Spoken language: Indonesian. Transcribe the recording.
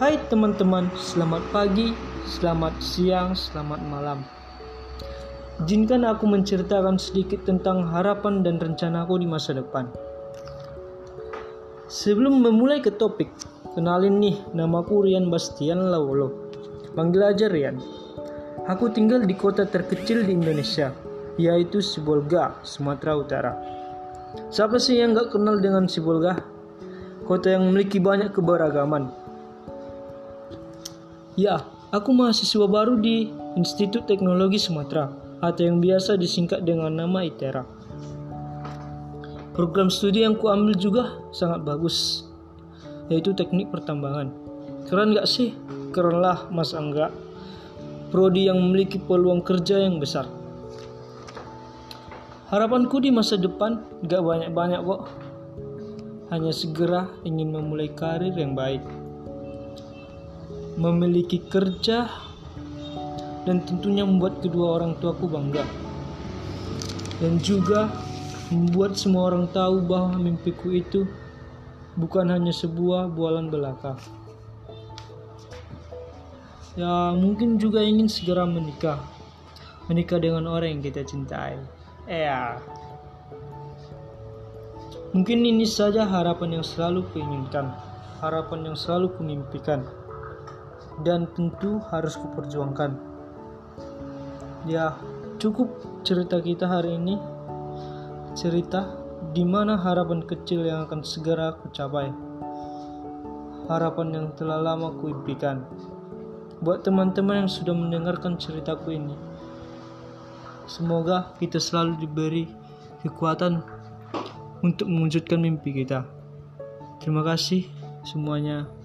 Hai teman-teman, selamat pagi, selamat siang, selamat malam. Izinkan aku menceritakan sedikit tentang harapan dan rencanaku di masa depan. Sebelum memulai ke topik, kenalin nih, namaku Rian Bastian Lawolo. Panggil aja Rian. Aku tinggal di kota terkecil di Indonesia, yaitu Sibolga, Sumatera Utara. Siapa sih yang gak kenal dengan Sibolga? Kota yang memiliki banyak keberagaman, Ya, aku mahasiswa baru di Institut Teknologi Sumatera atau yang biasa disingkat dengan nama ITERA. Program studi yang kuambil juga sangat bagus, yaitu teknik pertambangan. Keren gak sih? Keren lah, mas Angga. Prodi yang memiliki peluang kerja yang besar. Harapanku di masa depan gak banyak-banyak kok. Hanya segera ingin memulai karir yang baik memiliki kerja dan tentunya membuat kedua orang tuaku bangga. Dan juga membuat semua orang tahu bahwa mimpiku itu bukan hanya sebuah bualan belaka. Ya mungkin juga ingin segera menikah. Menikah dengan orang yang kita cintai. Ya. Mungkin ini saja harapan yang selalu kuinginkan. Harapan yang selalu kumimpikan dan tentu harus kuperjuangkan. Ya, cukup cerita kita hari ini. Cerita di mana harapan kecil yang akan segera aku capai. Harapan yang telah lama kuimpikan. Buat teman-teman yang sudah mendengarkan ceritaku ini. Semoga kita selalu diberi kekuatan untuk mewujudkan mimpi kita. Terima kasih semuanya.